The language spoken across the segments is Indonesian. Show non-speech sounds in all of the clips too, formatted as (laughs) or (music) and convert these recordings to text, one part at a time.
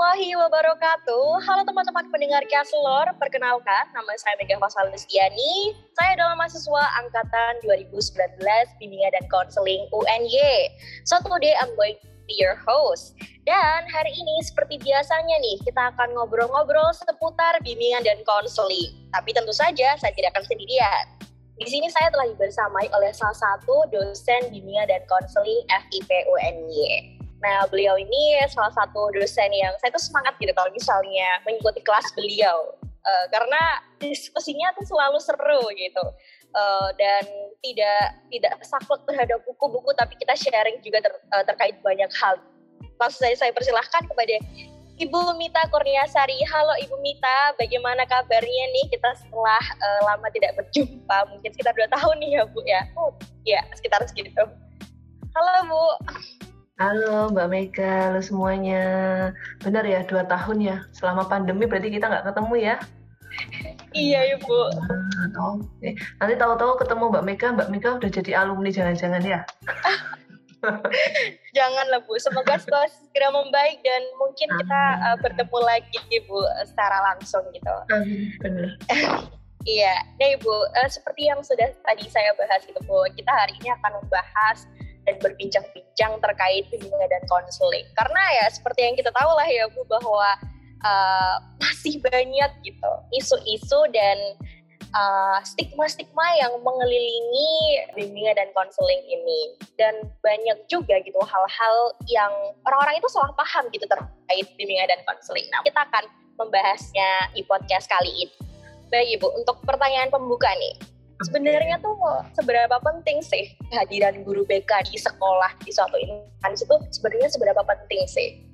warahmatullahi wabarakatuh. Halo teman-teman pendengar Kaslor, perkenalkan nama saya Mega Fasal Lustiani. Saya adalah mahasiswa angkatan 2019 Bimbingan dan Konseling UNY. So today I'm going to be your host. Dan hari ini seperti biasanya nih, kita akan ngobrol-ngobrol seputar bimbingan dan konseling. Tapi tentu saja saya tidak akan sendirian. Di sini saya telah dibersamai oleh salah satu dosen bimbingan dan konseling FIP UNY. Nah, beliau ini salah satu dosen yang saya tuh semangat gitu kalau misalnya mengikuti kelas beliau. Uh, karena diskusinya tuh selalu seru gitu. Uh, dan tidak tidak saklek terhadap buku-buku tapi kita sharing juga ter, uh, terkait banyak hal. Langsung saya, saya persilahkan kepada Ibu Mita Kurniasari. Halo Ibu Mita, bagaimana kabarnya nih kita setelah uh, lama tidak berjumpa, mungkin sekitar dua tahun nih ya Bu ya. Oh, ya sekitar segitu. Halo Bu. Halo Mbak Mega, halo semuanya. Benar ya, dua tahun ya. Selama pandemi berarti kita nggak ketemu ya? Iya Ibu. Nah, Oke. Nanti tahu-tahu ketemu Mbak Mega, Mbak Mega udah jadi alumni jangan-jangan ya? (laughs) Jangan lah Bu, semoga situasi segera membaik dan mungkin kita uh, bertemu lagi Bu secara langsung gitu. benar. (laughs) iya, nah Ibu, uh, seperti yang sudah tadi saya bahas gitu Bu, kita hari ini akan membahas dan berbincang-bincang terkait bimbingan dan konseling. Karena ya seperti yang kita tahu lah ya Bu bahwa uh, masih banyak gitu isu-isu dan stigma-stigma uh, yang mengelilingi bimbingan dan konseling ini. Dan banyak juga gitu hal-hal yang orang-orang itu salah paham gitu terkait bimbingan dan konseling. Nah, kita akan membahasnya di podcast kali ini. Baik Ibu, untuk pertanyaan pembuka nih, sebenarnya tuh seberapa penting sih kehadiran guru BK di sekolah di suatu instansi itu sebenarnya seberapa penting sih?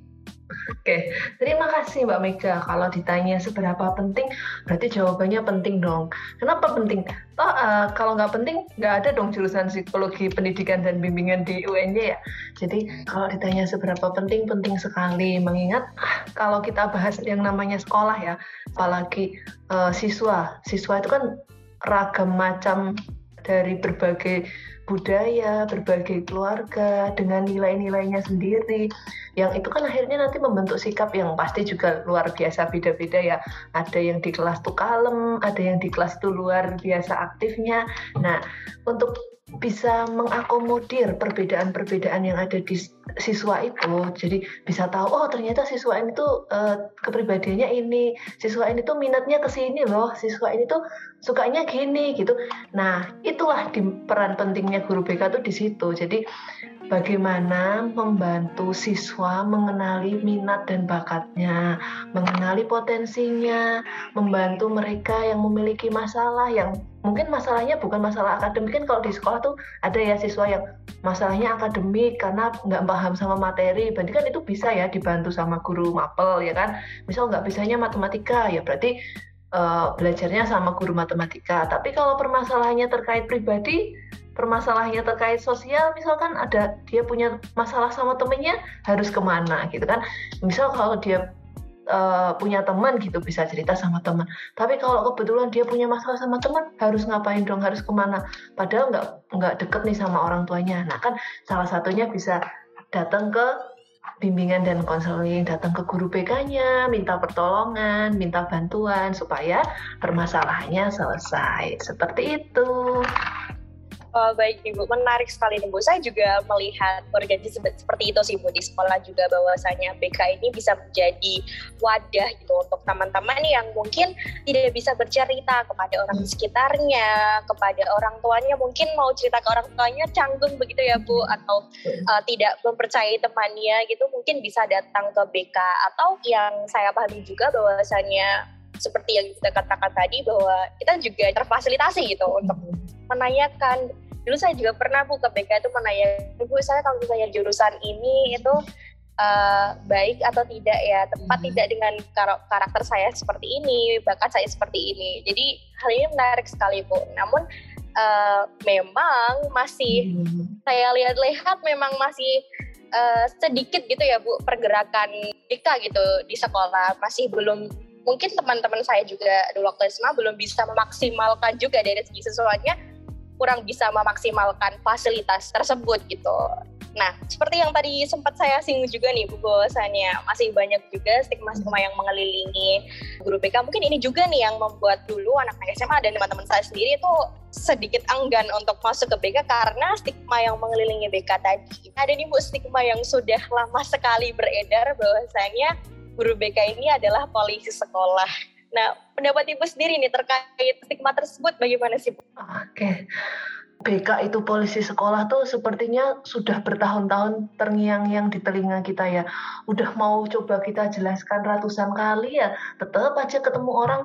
Oke, terima kasih Mbak Mega. Kalau ditanya seberapa penting, berarti jawabannya penting dong. Kenapa penting? Toh uh, kalau nggak penting, nggak ada dong jurusan psikologi pendidikan dan bimbingan di UNY ya. Jadi kalau ditanya seberapa penting, penting sekali. Mengingat kalau kita bahas yang namanya sekolah ya, apalagi uh, siswa, siswa itu kan ragam macam dari berbagai budaya, berbagai keluarga dengan nilai-nilainya sendiri. Yang itu kan akhirnya nanti membentuk sikap yang pasti juga luar biasa beda-beda ya. Ada yang di kelas tuh kalem, ada yang di kelas itu luar biasa aktifnya. Nah, untuk bisa mengakomodir perbedaan-perbedaan yang ada di siswa itu. Jadi bisa tahu oh ternyata siswa ini tuh uh, kepribadiannya ini. Siswa ini tuh minatnya ke sini loh. Siswa ini tuh sukanya gini gitu. Nah itulah di peran pentingnya guru BK tuh di situ. Jadi bagaimana membantu siswa mengenali minat dan bakatnya, mengenali potensinya, membantu mereka yang memiliki masalah yang mungkin masalahnya bukan masalah akademik. Kan kalau di sekolah tuh ada ya siswa yang masalahnya akademik karena nggak paham sama materi. Berarti kan itu bisa ya dibantu sama guru mapel ya kan? Misal nggak bisanya matematika ya berarti uh, belajarnya sama guru matematika. Tapi kalau permasalahannya terkait pribadi permasalahannya terkait sosial misalkan ada dia punya masalah sama temennya harus ke mana gitu kan misal kalau dia uh, punya teman gitu bisa cerita sama teman tapi kalau kebetulan dia punya masalah sama teman harus ngapain dong harus ke mana padahal nggak nggak deket nih sama orang tuanya nah kan salah satunya bisa datang ke bimbingan dan konseling datang ke guru BK-nya, minta pertolongan, minta bantuan supaya permasalahannya selesai. Seperti itu. Oh, baik Ibu, menarik sekali nih Bu. Saya juga melihat organisasi seperti itu sih Bu di sekolah juga bahwasanya BK ini bisa menjadi wadah gitu untuk teman-teman yang mungkin tidak bisa bercerita kepada orang di sekitarnya, kepada orang tuanya. Mungkin mau cerita ke orang tuanya canggung begitu ya Bu atau uh, tidak mempercayai temannya gitu mungkin bisa datang ke BK atau yang saya pahami juga bahwasanya seperti yang kita katakan tadi bahwa kita juga terfasilitasi gitu untuk menanyakan dulu saya juga pernah bu ke BK itu menanya ibu saya kalau misalnya jurusan ini itu uh, baik atau tidak ya tepat hmm. tidak dengan kar karakter saya seperti ini bakat saya seperti ini. Jadi hal ini menarik sekali bu. Namun uh, memang masih hmm. saya lihat-lihat memang masih uh, sedikit gitu ya bu pergerakan BK gitu di sekolah. Masih belum mungkin teman-teman saya juga dulu waktu SMA belum bisa memaksimalkan juga dari segi sesuatunya kurang bisa memaksimalkan fasilitas tersebut gitu. Nah, seperti yang tadi sempat saya singgung juga nih, Bu, bahwasannya masih banyak juga stigma-stigma yang mengelilingi guru BK. Mungkin ini juga nih yang membuat dulu anak-anak SMA dan teman-teman saya sendiri itu sedikit enggan untuk masuk ke BK karena stigma yang mengelilingi BK tadi. Ada nih Bu stigma yang sudah lama sekali beredar bahwasanya guru BK ini adalah polisi sekolah. Nah, pendapat Ibu sendiri nih terkait stigma tersebut bagaimana sih? Oke. Okay. BK itu polisi sekolah tuh sepertinya sudah bertahun-tahun terngiang-ngiang di telinga kita ya. Udah mau coba kita jelaskan ratusan kali ya, tetap aja ketemu orang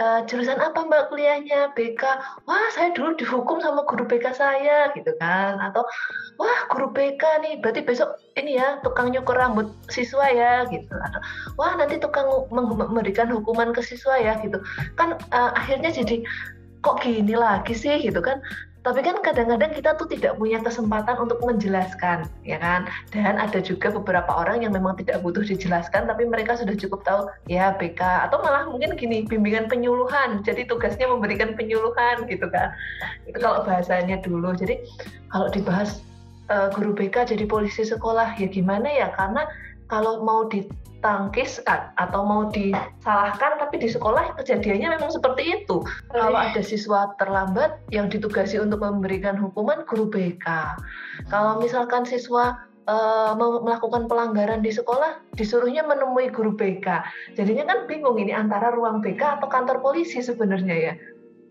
e, jurusan apa mbak kuliahnya BK. Wah saya dulu dihukum sama guru BK saya gitu kan. Atau wah guru BK nih berarti besok ini ya tukang nyukur rambut siswa ya gitu. Atau wah nanti tukang memberikan hukuman ke siswa ya gitu. Kan e, akhirnya jadi kok gini lagi sih gitu kan tapi kan kadang-kadang kita tuh tidak punya kesempatan untuk menjelaskan, ya kan? Dan ada juga beberapa orang yang memang tidak butuh dijelaskan, tapi mereka sudah cukup tahu, ya BK, atau malah mungkin gini, bimbingan penyuluhan, jadi tugasnya memberikan penyuluhan gitu kan. Itu kalau bahasanya dulu. Jadi kalau dibahas uh, guru BK jadi polisi sekolah, ya gimana ya? Karena kalau mau ditangkis atau mau disalahkan tapi di sekolah kejadiannya memang seperti itu. Kalau ada siswa terlambat yang ditugasi untuk memberikan hukuman guru BK. Kalau misalkan siswa uh, melakukan pelanggaran di sekolah disuruhnya menemui guru BK. Jadinya kan bingung ini antara ruang BK atau kantor polisi sebenarnya ya.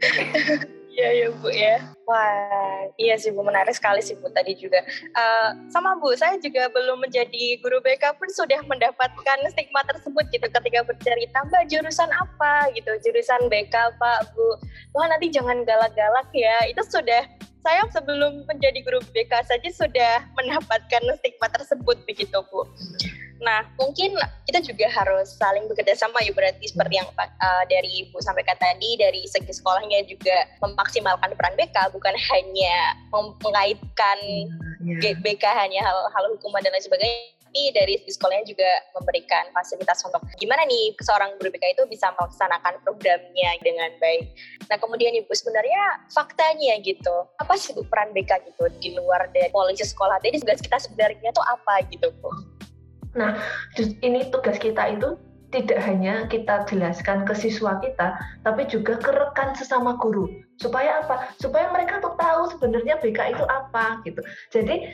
(laughs) Iya ya Bu ya. Wah, iya sih Bu, menarik sekali sih Bu tadi juga. Uh, sama Bu, saya juga belum menjadi guru BK pun sudah mendapatkan stigma tersebut gitu ketika bercerita, Mbak jurusan apa gitu, jurusan BK Pak Bu. Wah nanti jangan galak-galak ya, itu sudah saya sebelum menjadi guru BK saja sudah mendapatkan stigma tersebut begitu Bu. Nah, mungkin kita juga harus saling bekerja sama ya berarti seperti yang uh, dari Ibu sampaikan tadi dari segi sekolahnya juga memaksimalkan peran BK bukan hanya mengaitkan yeah, yeah. BK hanya hal-hal hukuman dan lain sebagainya tapi dari segi sekolahnya juga memberikan fasilitas untuk gimana nih seorang guru BK itu bisa melaksanakan programnya dengan baik. Nah kemudian Ibu sebenarnya faktanya gitu, apa sih Bu peran BK gitu di luar dari polisi sekolah? Jadi tugas kita sebenarnya tuh apa gitu Bu? Nah, ini tugas kita itu tidak hanya kita jelaskan ke siswa kita, tapi juga ke rekan sesama guru. Supaya apa? Supaya mereka tuh tahu sebenarnya BK itu apa gitu. Jadi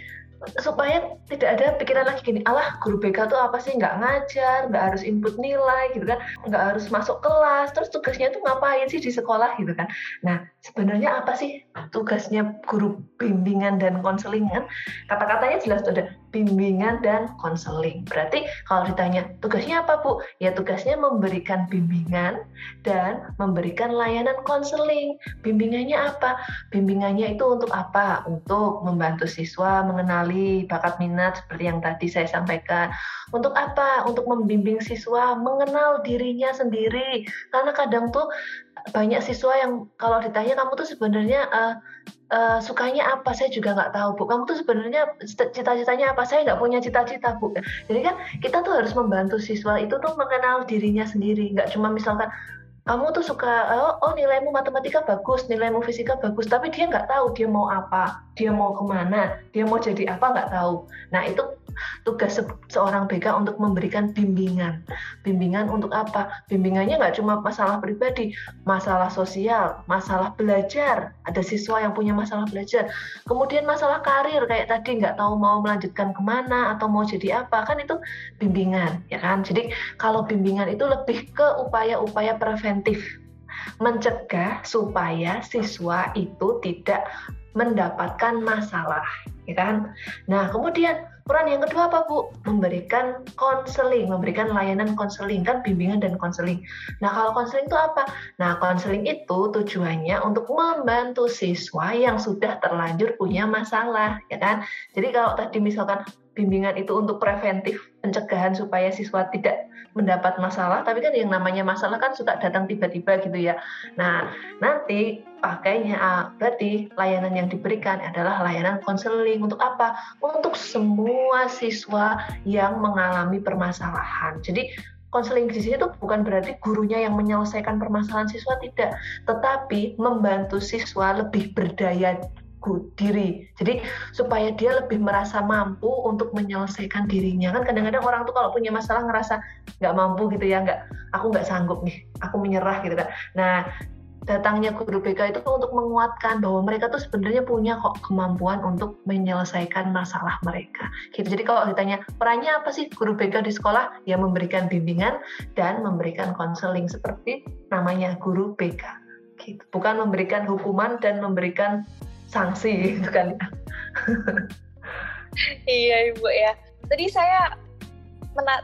supaya tidak ada pikiran lagi gini, Allah guru BK tuh apa sih nggak ngajar, nggak harus input nilai gitu kan, nggak harus masuk kelas, terus tugasnya tuh ngapain sih di sekolah gitu kan. Nah sebenarnya apa sih tugasnya guru bimbingan dan konseling kan? Kata-katanya jelas tuh ada bimbingan dan konseling. Berarti kalau ditanya tugasnya apa Bu? Ya tugasnya memberikan bimbingan dan memberikan layanan konseling. Bimbingannya apa? Bimbingannya itu untuk apa? Untuk membantu siswa mengenali bakat minat seperti yang tadi saya sampaikan. Untuk apa? Untuk membimbing siswa mengenal dirinya sendiri. Karena kadang tuh banyak siswa yang kalau ditanya kamu tuh sebenarnya uh, uh, sukanya apa? Saya juga nggak tahu bu. Kamu tuh sebenarnya cita-citanya apa? Saya nggak punya cita-cita bu. Jadi kan kita tuh harus membantu siswa itu tuh mengenal dirinya sendiri. Nggak cuma misalkan kamu tuh suka oh, oh nilaimu matematika bagus nilaimu fisika bagus tapi dia nggak tahu dia mau apa dia mau ke mana dia mau jadi apa nggak tahu. Nah itu tugas se seorang BK untuk memberikan bimbingan. Bimbingan untuk apa? Bimbingannya nggak cuma masalah pribadi masalah sosial masalah belajar. Ada siswa yang punya masalah belajar. Kemudian masalah karir kayak tadi nggak tahu mau melanjutkan ke mana atau mau jadi apa. Kan itu bimbingan ya kan? Jadi kalau bimbingan itu lebih ke upaya-upaya preventif. Mencegah supaya siswa itu tidak mendapatkan masalah, ya kan? Nah, kemudian peran yang kedua apa, Bu? Memberikan konseling, memberikan layanan konseling, kan bimbingan dan konseling. Nah, kalau konseling itu apa? Nah, konseling itu tujuannya untuk membantu siswa yang sudah terlanjur punya masalah, ya kan? Jadi kalau tadi misalkan bimbingan itu untuk preventif, pencegahan supaya siswa tidak mendapat masalah, tapi kan yang namanya masalah kan suka datang tiba-tiba gitu ya. Nah, nanti pakainya ah, berarti layanan yang diberikan adalah layanan konseling untuk apa? Untuk semua siswa yang mengalami permasalahan. Jadi konseling di sini itu bukan berarti gurunya yang menyelesaikan permasalahan siswa tidak, tetapi membantu siswa lebih berdaya diri. Jadi supaya dia lebih merasa mampu untuk menyelesaikan dirinya. Kan kadang-kadang orang tuh kalau punya masalah ngerasa nggak mampu gitu ya, nggak aku nggak sanggup nih, aku menyerah gitu kan. Nah datangnya guru BK itu untuk menguatkan bahwa mereka tuh sebenarnya punya kok kemampuan untuk menyelesaikan masalah mereka. Gitu. Jadi kalau ditanya perannya apa sih guru BK di sekolah? Ya memberikan bimbingan dan memberikan konseling seperti namanya guru BK. Gitu. Bukan memberikan hukuman dan memberikan sanksi gitu (laughs) kan ya. iya Ibu ya. Tadi saya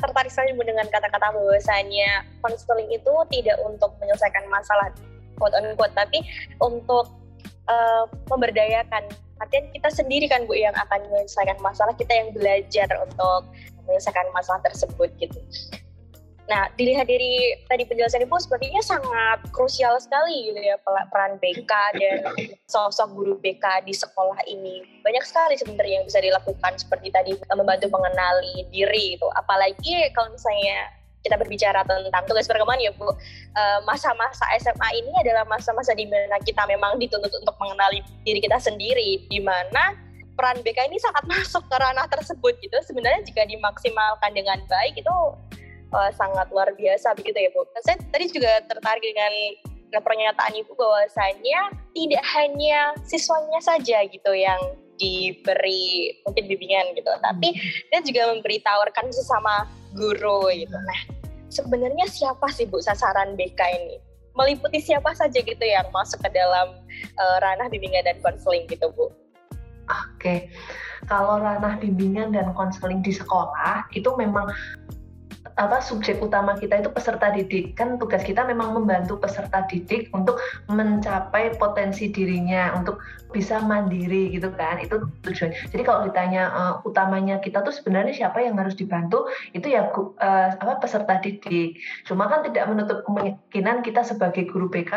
tertarik sekali dengan kata-kata bahwasanya konseling itu tidak untuk menyelesaikan masalah quote unquote tapi untuk uh, memberdayakan artinya kita sendiri kan Bu yang akan menyelesaikan masalah kita yang belajar untuk menyelesaikan masalah tersebut gitu Nah, dilihat dari tadi penjelasan Ibu sepertinya sangat krusial sekali gitu ya peran BK dan sosok guru BK di sekolah ini. Banyak sekali sebenarnya yang bisa dilakukan seperti tadi membantu mengenali diri itu. Apalagi kalau misalnya kita berbicara tentang tugas perkembangan ya Bu, eh, masa-masa SMA ini adalah masa-masa di mana kita memang dituntut untuk mengenali diri kita sendiri, di mana peran BK ini sangat (laughs) masuk ke ranah tersebut gitu. Sebenarnya jika dimaksimalkan dengan baik itu uh, sangat luar biasa begitu ya Bu. Saya tadi juga tertarik dengan pernyataan Ibu bahwasanya tidak hanya siswanya saja gitu yang diberi mungkin bimbingan gitu, tapi dia juga memberitahukan sesama guru gitu. Nah, sebenarnya siapa sih Bu sasaran BK ini? Meliputi siapa saja gitu yang masuk ke dalam uh, ranah bimbingan dan konseling gitu Bu? Oke, kalau ranah bimbingan dan konseling di sekolah itu memang apa subjek utama kita itu peserta didik. Kan tugas kita memang membantu peserta didik untuk mencapai potensi dirinya untuk bisa mandiri gitu kan. Itu tujuan. Jadi kalau ditanya uh, utamanya kita tuh sebenarnya siapa yang harus dibantu itu ya uh, apa peserta didik. Cuma kan tidak menutup kemungkinan kita sebagai guru BK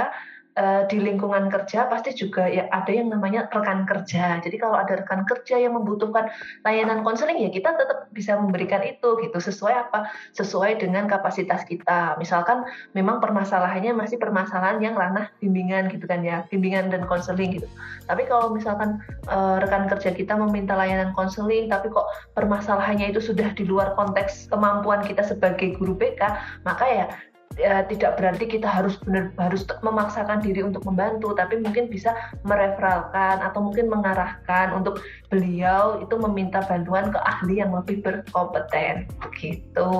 uh, di lingkungan kerja pasti juga ya ada yang namanya rekan kerja. Jadi kalau ada rekan kerja yang membutuhkan layanan konseling ya kita tetap bisa memberikan itu gitu sesuai apa? Sesuai dengan kapasitas kita. Misalkan memang permasalahannya masih permasalahan yang ranah bimbingan gitu kan ya, bimbingan dan konseling gitu. Tapi kalau misalkan uh, rekan kerja kita meminta layanan konseling tapi kok permasalahannya itu sudah di luar konteks kemampuan kita sebagai guru BK, maka ya ya, tidak berarti kita harus benar harus memaksakan diri untuk membantu, tapi mungkin bisa mereferalkan atau mungkin mengarahkan untuk beliau itu meminta bantuan ke ahli yang lebih berkompeten, begitu.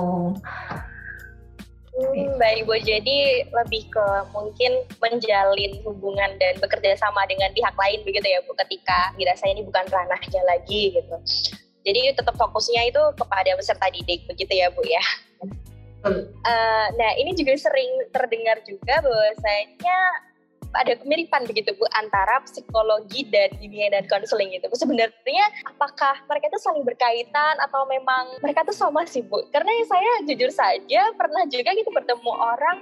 Hmm, baik Bu, jadi lebih ke mungkin menjalin hubungan dan bekerja sama dengan pihak lain begitu ya Bu, ketika dirasa ini bukan ranahnya lagi gitu. Jadi tetap fokusnya itu kepada peserta didik begitu ya Bu ya. Uh, nah ini juga sering terdengar juga bahwasanya ada kemiripan begitu Bu antara psikologi dan bimbingan dan konseling itu. Sebenarnya apakah mereka itu saling berkaitan atau memang mereka tuh sama sih Bu? Karena saya jujur saja pernah juga gitu bertemu orang,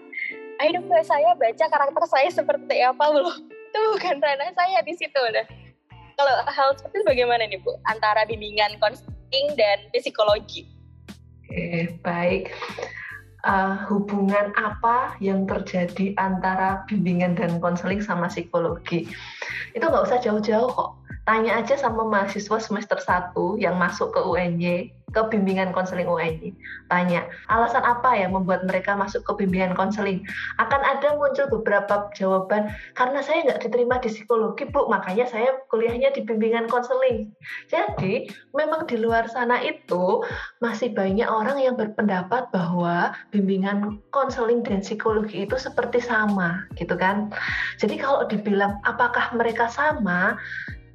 ayo dong saya baca karakter saya seperti apa belum? Itu bukan ranah saya di situ. Nah, kalau hal seperti itu bagaimana nih Bu? Antara bimbingan konseling dan psikologi? Oke, baik uh, hubungan apa yang terjadi antara bimbingan dan konseling sama psikologi. Itu nggak usah jauh-jauh kok. Tanya aja sama mahasiswa semester 1 yang masuk ke UNY ke bimbingan konseling UNY. Tanya, alasan apa yang membuat mereka masuk ke bimbingan konseling? Akan ada muncul beberapa jawaban, karena saya nggak diterima di psikologi, Bu, makanya saya kuliahnya di bimbingan konseling. Jadi, memang di luar sana itu masih banyak orang yang berpendapat bahwa bimbingan konseling dan psikologi itu seperti sama, gitu kan. Jadi kalau dibilang apakah mereka sama,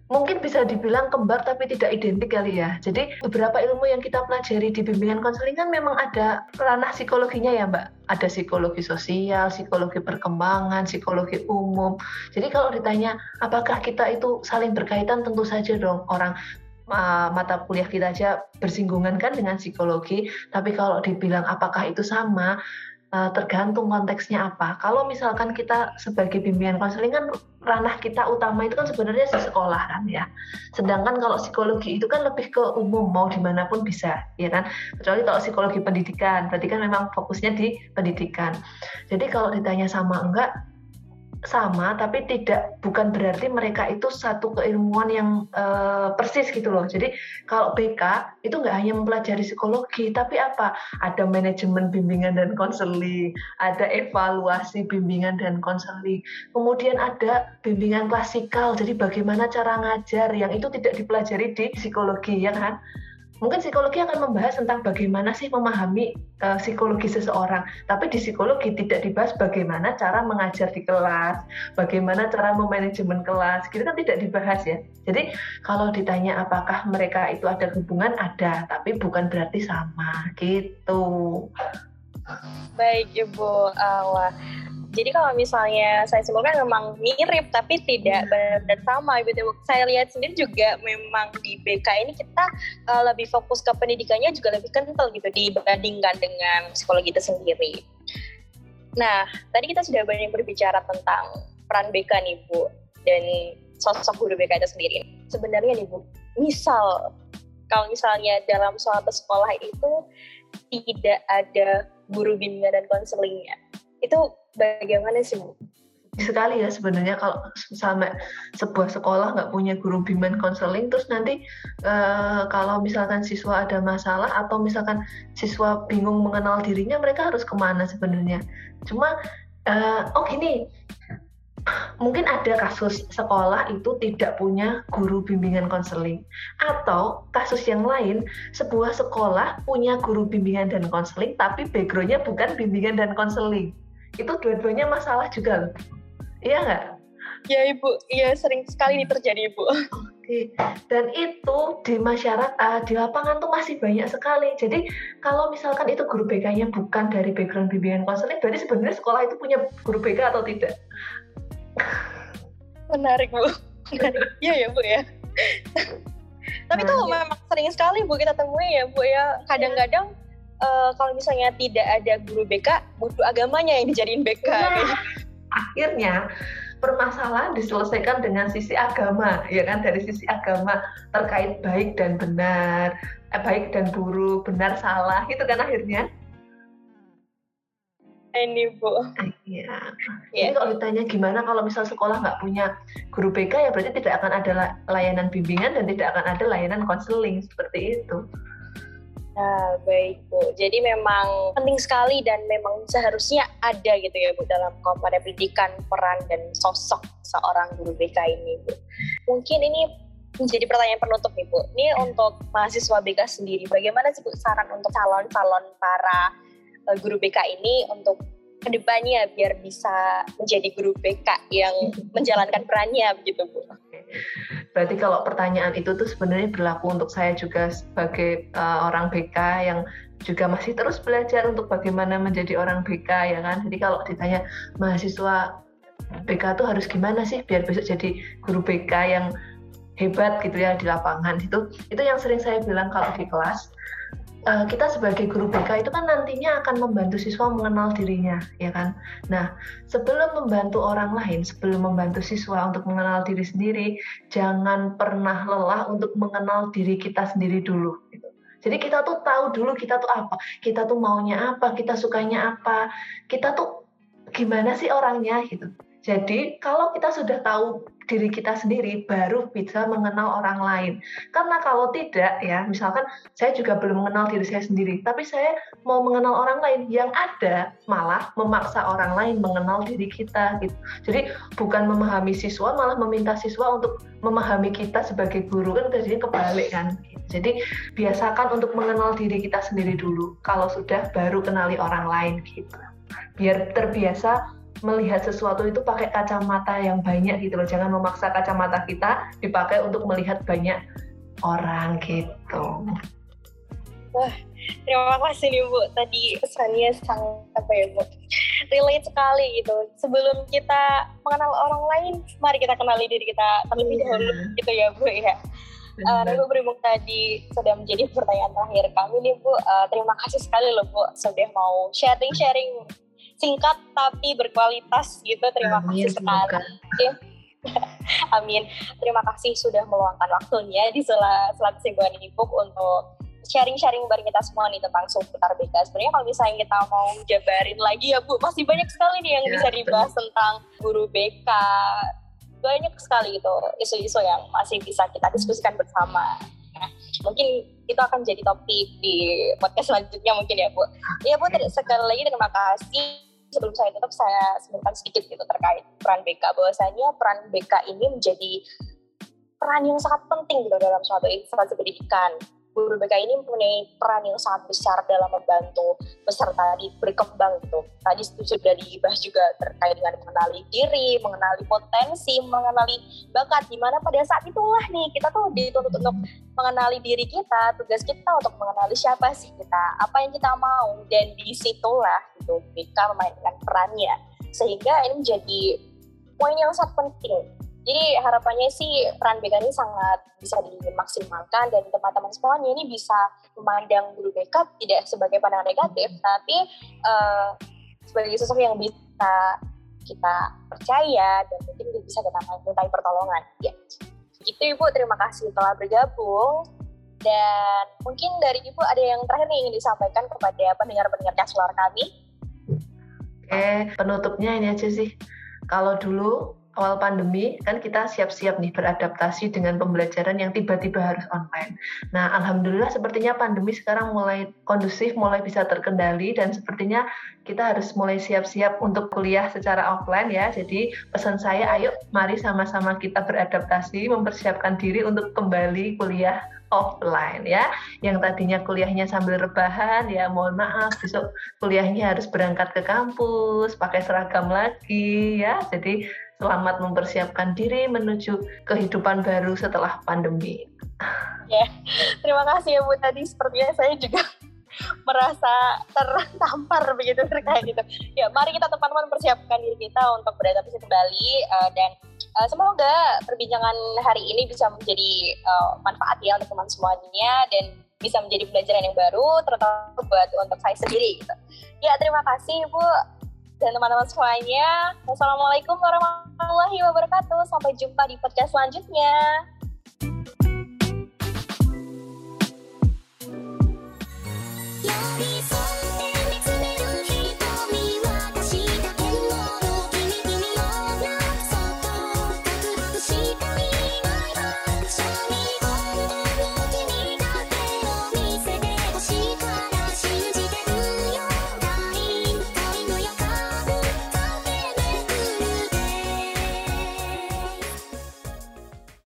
mungkin bisa dibilang kembar tapi tidak identik kali ya. Jadi beberapa ilmu yang kita pelajari di bimbingan konseling kan memang ada ranah psikologinya ya Mbak. Ada psikologi sosial, psikologi perkembangan, psikologi umum. Jadi kalau ditanya apakah kita itu saling berkaitan tentu saja dong orang mata kuliah kita aja bersinggungan kan dengan psikologi. Tapi kalau dibilang apakah itu sama, Eh, tergantung konteksnya apa. Kalau misalkan kita sebagai bimbingan konseling kan ranah kita utama itu kan sebenarnya di sekolah kan ya. Sedangkan kalau psikologi itu kan lebih ke umum mau di mana pun bisa ya kan. Kecuali kalau psikologi pendidikan, berarti kan memang fokusnya di pendidikan. Jadi kalau ditanya sama enggak, sama tapi tidak bukan berarti mereka itu satu keilmuan yang uh, persis gitu loh. Jadi kalau BK itu nggak hanya mempelajari psikologi tapi apa? Ada manajemen bimbingan dan konseling, ada evaluasi bimbingan dan konseling. Kemudian ada bimbingan klasikal. Jadi bagaimana cara ngajar yang itu tidak dipelajari di psikologi ya kan? Mungkin psikologi akan membahas tentang bagaimana sih memahami uh, psikologi seseorang, tapi di psikologi tidak dibahas bagaimana cara mengajar di kelas, bagaimana cara memanajemen kelas, gitu kan tidak dibahas ya. Jadi kalau ditanya apakah mereka itu ada hubungan ada, tapi bukan berarti sama gitu. Baik Ibu Awa. Jadi kalau misalnya saya simpulkan memang mirip tapi tidak hmm. benar-benar sama gitu. Saya lihat sendiri juga memang di BK ini kita uh, lebih fokus ke pendidikannya juga lebih kental gitu dibandingkan dengan psikologi itu sendiri. Nah, tadi kita sudah banyak berbicara tentang peran BK nih Bu dan sosok guru BK itu sendiri. Sebenarnya nih Bu, misal kalau misalnya dalam suatu sekolah itu tidak ada guru bimbingan dan konselingnya, itu bagaimana sih Bu? sekali ya sebenarnya kalau sampai sebuah sekolah nggak punya guru bimbingan konseling terus nanti uh, kalau misalkan siswa ada masalah atau misalkan siswa bingung mengenal dirinya mereka harus ke mana sebenarnya? Cuma uh, oh gini. Mungkin ada kasus sekolah itu tidak punya guru bimbingan konseling atau kasus yang lain sebuah sekolah punya guru bimbingan dan konseling tapi backgroundnya bukan bimbingan dan konseling itu dua-duanya masalah juga loh. Iya nggak? Ya ibu, iya sering sekali ini terjadi ibu. Oke, dan itu di masyarakat uh, di lapangan tuh masih banyak sekali. Jadi kalau misalkan itu guru BK-nya bukan dari background bimbingan konseling, berarti sebenarnya sekolah itu punya guru BK atau tidak? Menarik bu, (laughs) Iya ya bu ya. Tapi nah, itu ya. memang sering sekali bu kita temui ya bu ya. Kadang-kadang uh, kalau misalnya tidak ada guru BK, butuh agamanya yang dijadiin BK. Nah, akhirnya permasalahan diselesaikan dengan sisi agama, ya kan dari sisi agama terkait baik dan benar, eh, baik dan buruk, benar salah, itu kan akhirnya. Ini bu. Iya. Yeah. Jadi kalau ditanya gimana kalau misal sekolah nggak punya guru BK ya berarti tidak akan ada layanan bimbingan dan tidak akan ada layanan konseling seperti itu. Nah, baik Bu. Jadi memang penting sekali dan memang seharusnya ada gitu ya Bu dalam komponen pendidikan peran dan sosok seorang guru BK ini Bu. Mungkin ini menjadi pertanyaan penutup nih Bu. Ini untuk mahasiswa BK sendiri, bagaimana sih Bu saran untuk calon-calon para uh, guru BK ini untuk ke depannya biar bisa menjadi guru BK yang menjalankan perannya begitu Bu? Berarti kalau pertanyaan itu tuh sebenarnya berlaku untuk saya juga sebagai uh, orang BK yang juga masih terus belajar untuk bagaimana menjadi orang BK ya kan. Jadi kalau ditanya mahasiswa BK tuh harus gimana sih biar besok jadi guru BK yang hebat gitu ya di lapangan itu itu yang sering saya bilang kalau di kelas uh, kita sebagai guru BK itu kan nantinya akan membantu siswa mengenal dirinya, ya kan? Nah, sebelum membantu orang lain, sebelum membantu siswa untuk mengenal diri sendiri, jangan pernah lelah untuk mengenal diri kita sendiri dulu. Gitu. Jadi kita tuh tahu dulu kita tuh apa, kita tuh maunya apa, kita sukanya apa, kita tuh gimana sih orangnya gitu. Jadi kalau kita sudah tahu diri kita sendiri baru bisa mengenal orang lain. Karena kalau tidak ya, misalkan saya juga belum mengenal diri saya sendiri, tapi saya mau mengenal orang lain yang ada malah memaksa orang lain mengenal diri kita gitu. Jadi bukan memahami siswa malah meminta siswa untuk memahami kita sebagai guru kan jadi kebalik kan. Jadi biasakan untuk mengenal diri kita sendiri dulu. Kalau sudah baru kenali orang lain gitu. Biar terbiasa melihat sesuatu itu pakai kacamata yang banyak gitu loh. Jangan memaksa kacamata kita dipakai untuk melihat banyak orang gitu. Wah, terima kasih nih Bu. Tadi pesannya sangat apa ya Bu? Relate sekali gitu. Sebelum kita mengenal orang lain, mari kita kenali diri kita terlebih yeah. dahulu gitu ya Bu ya. Uh, Bu berhubung tadi sudah menjadi pertanyaan terakhir kami nih Bu. Uh, terima kasih sekali loh Bu sudah mau sharing-sharing singkat tapi berkualitas gitu. Terima Amin, kasih sekali. (laughs) Amin. Terima kasih sudah meluangkan waktunya di sela sela kesibukan ibu untuk sharing-sharing bareng kita semua nih tentang seputar BK. Sebenarnya kalau misalnya kita mau jabarin lagi ya Bu, masih banyak sekali nih yang ya, bisa dibahas betul. tentang guru BK. Banyak sekali itu isu-isu yang masih bisa kita diskusikan bersama. Nah, mungkin itu akan jadi topik di podcast selanjutnya mungkin ya Bu. Iya Bu, sekali lagi terima kasih. Sebelum saya tutup, saya sebutkan sedikit gitu terkait peran BK. Bahwasanya peran BK ini menjadi peran yang sangat penting gitu dalam suatu instansi pendidikan guru BK ini mempunyai peran yang sangat besar dalam membantu peserta di berkembang gitu. Tadi sudah dibahas juga terkait dengan mengenali diri, mengenali potensi, mengenali bakat. Di mana pada saat itulah nih kita tuh dituntut untuk mengenali diri kita, tugas kita untuk mengenali siapa sih kita, apa yang kita mau, dan di situlah gitu BK memainkan perannya. Sehingga ini menjadi poin yang sangat penting jadi harapannya sih peran BK ini sangat bisa dimaksimalkan dan teman-teman semuanya ini bisa memandang guru BK tidak sebagai pandangan negatif, tapi uh, sebagai sesuatu yang bisa kita percaya dan mungkin bisa kita mintai pertolongan. Ya, itu Ibu. Terima kasih telah bergabung. Dan mungkin dari Ibu ada yang terakhir nih ingin disampaikan kepada pendengar-pendengar Kasluar kami. Oke, penutupnya ini aja sih. Kalau dulu awal pandemi kan kita siap-siap nih beradaptasi dengan pembelajaran yang tiba-tiba harus online. Nah, alhamdulillah sepertinya pandemi sekarang mulai kondusif, mulai bisa terkendali dan sepertinya kita harus mulai siap-siap untuk kuliah secara offline ya. Jadi pesan saya ayo mari sama-sama kita beradaptasi, mempersiapkan diri untuk kembali kuliah offline ya yang tadinya kuliahnya sambil rebahan ya mohon maaf besok kuliahnya harus berangkat ke kampus pakai seragam lagi ya jadi selamat mempersiapkan diri menuju kehidupan baru setelah pandemi. Ya, terima kasih ya Bu tadi sepertinya saya juga (laughs) merasa tertampar begitu terkait itu. Ya, mari kita teman-teman persiapkan diri kita untuk beradaptasi kembali uh, dan uh, semoga perbincangan hari ini bisa menjadi uh, manfaat ya untuk teman semuanya dan bisa menjadi pelajaran yang baru terutama buat untuk saya sendiri gitu. Ya, terima kasih Bu dan teman-teman semuanya. Wassalamualaikum warahmatullahi wabarakatuh. Sampai jumpa di podcast selanjutnya.